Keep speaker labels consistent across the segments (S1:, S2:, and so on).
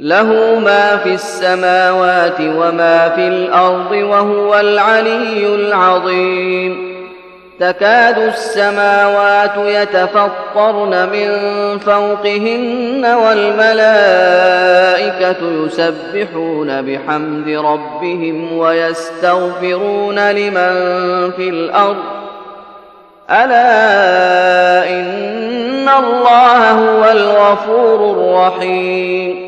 S1: له ما في السماوات وما في الأرض وهو العلي العظيم. تكاد السماوات يتفطرن من فوقهن والملائكة يسبحون بحمد ربهم ويستغفرون لمن في الأرض. ألا إن الله هو الغفور الرحيم.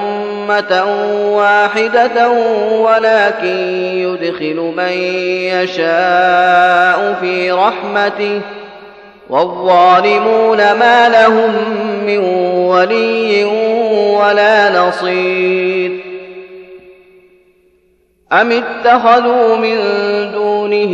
S1: واحدة ولكن يدخل من يشاء في رحمته والظالمون ما لهم من ولي ولا نصير أم اتخذوا من دونه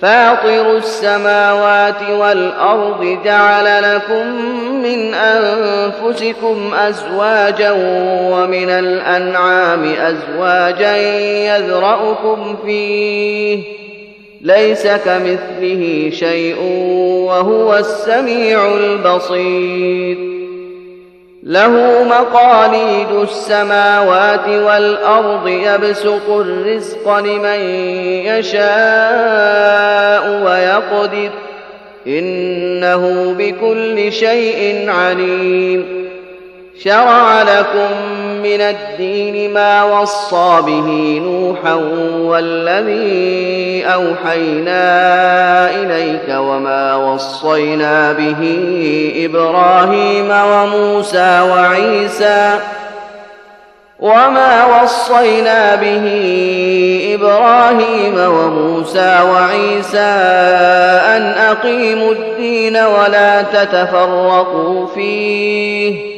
S1: فاطر السماوات والأرض جعل لكم من أنفسكم أزواجا ومن الأنعام أزواجا يذرأكم فيه. ليس كمثله شيء وهو السميع البصير. له مقاليد السماوات والأرض يبسط الرزق لمن يشاء ويقدر. إنه بكل شيء عليم. شرع لكم من الدين ما وصى به نوحا والذي أوحينا إليك وما وصينا به إبراهيم وموسى وعيسى وما وصينا به إبراهيم وموسى وعيسى أن أقيموا الدين ولا تتفرقوا فيه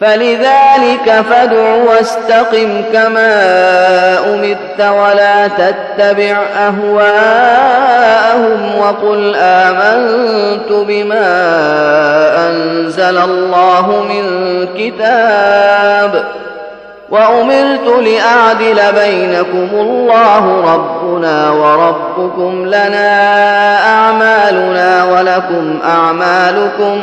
S1: فلذلك فادع واستقم كما أمرت ولا تتبع أهواءهم وقل آمنت بما أنزل الله من كتاب وأمرت لأعدل بينكم الله ربنا وربكم لنا أعمالنا ولكم أعمالكم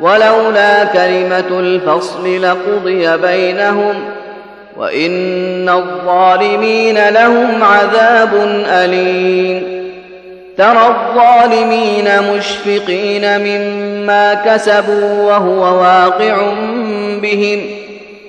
S1: ولولا كلمة الفصل لقضي بينهم ۖ وإن الظالمين لهم عذاب أليم. ترى الظالمين مشفقين مما كسبوا وهو واقع بهم.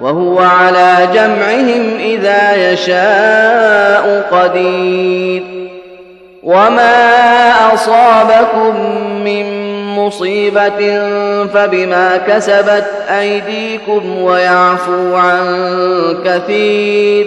S1: وهو على جمعهم إذا يشاء قدير. وما أصابكم من مصيبة فبما كسبت أيديكم ويعفو عن كثير.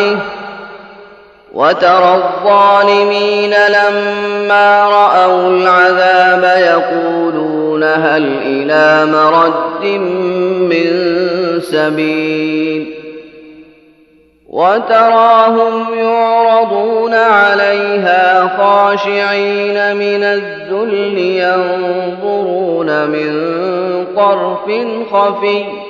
S1: بعده. وترى الظالمين لما رأوا العذاب يقولون هل إلى مرد من سبيل. وتراهم يعرضون عليها خاشعين من الذل ينظرون من طرف خفي.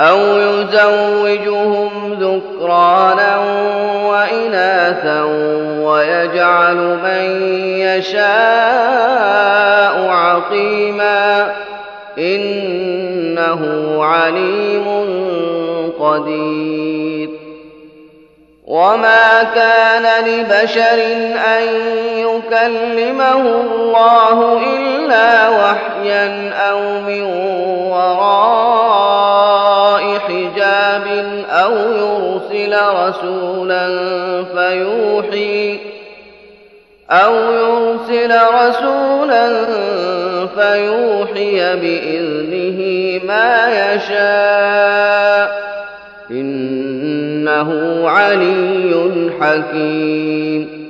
S1: أو يزوجهم ذكرانا وإناثا إناثا ويجعل من يشاء عقيما إنه عليم قدير. وما كان لبشر أن يكلمه الله إلا وحيا أو من وراء حجاب أو يرسل رسولا فيوحي أو يرسل رسولا فيوحي بإذنه ما يشاء إنه علي حكيم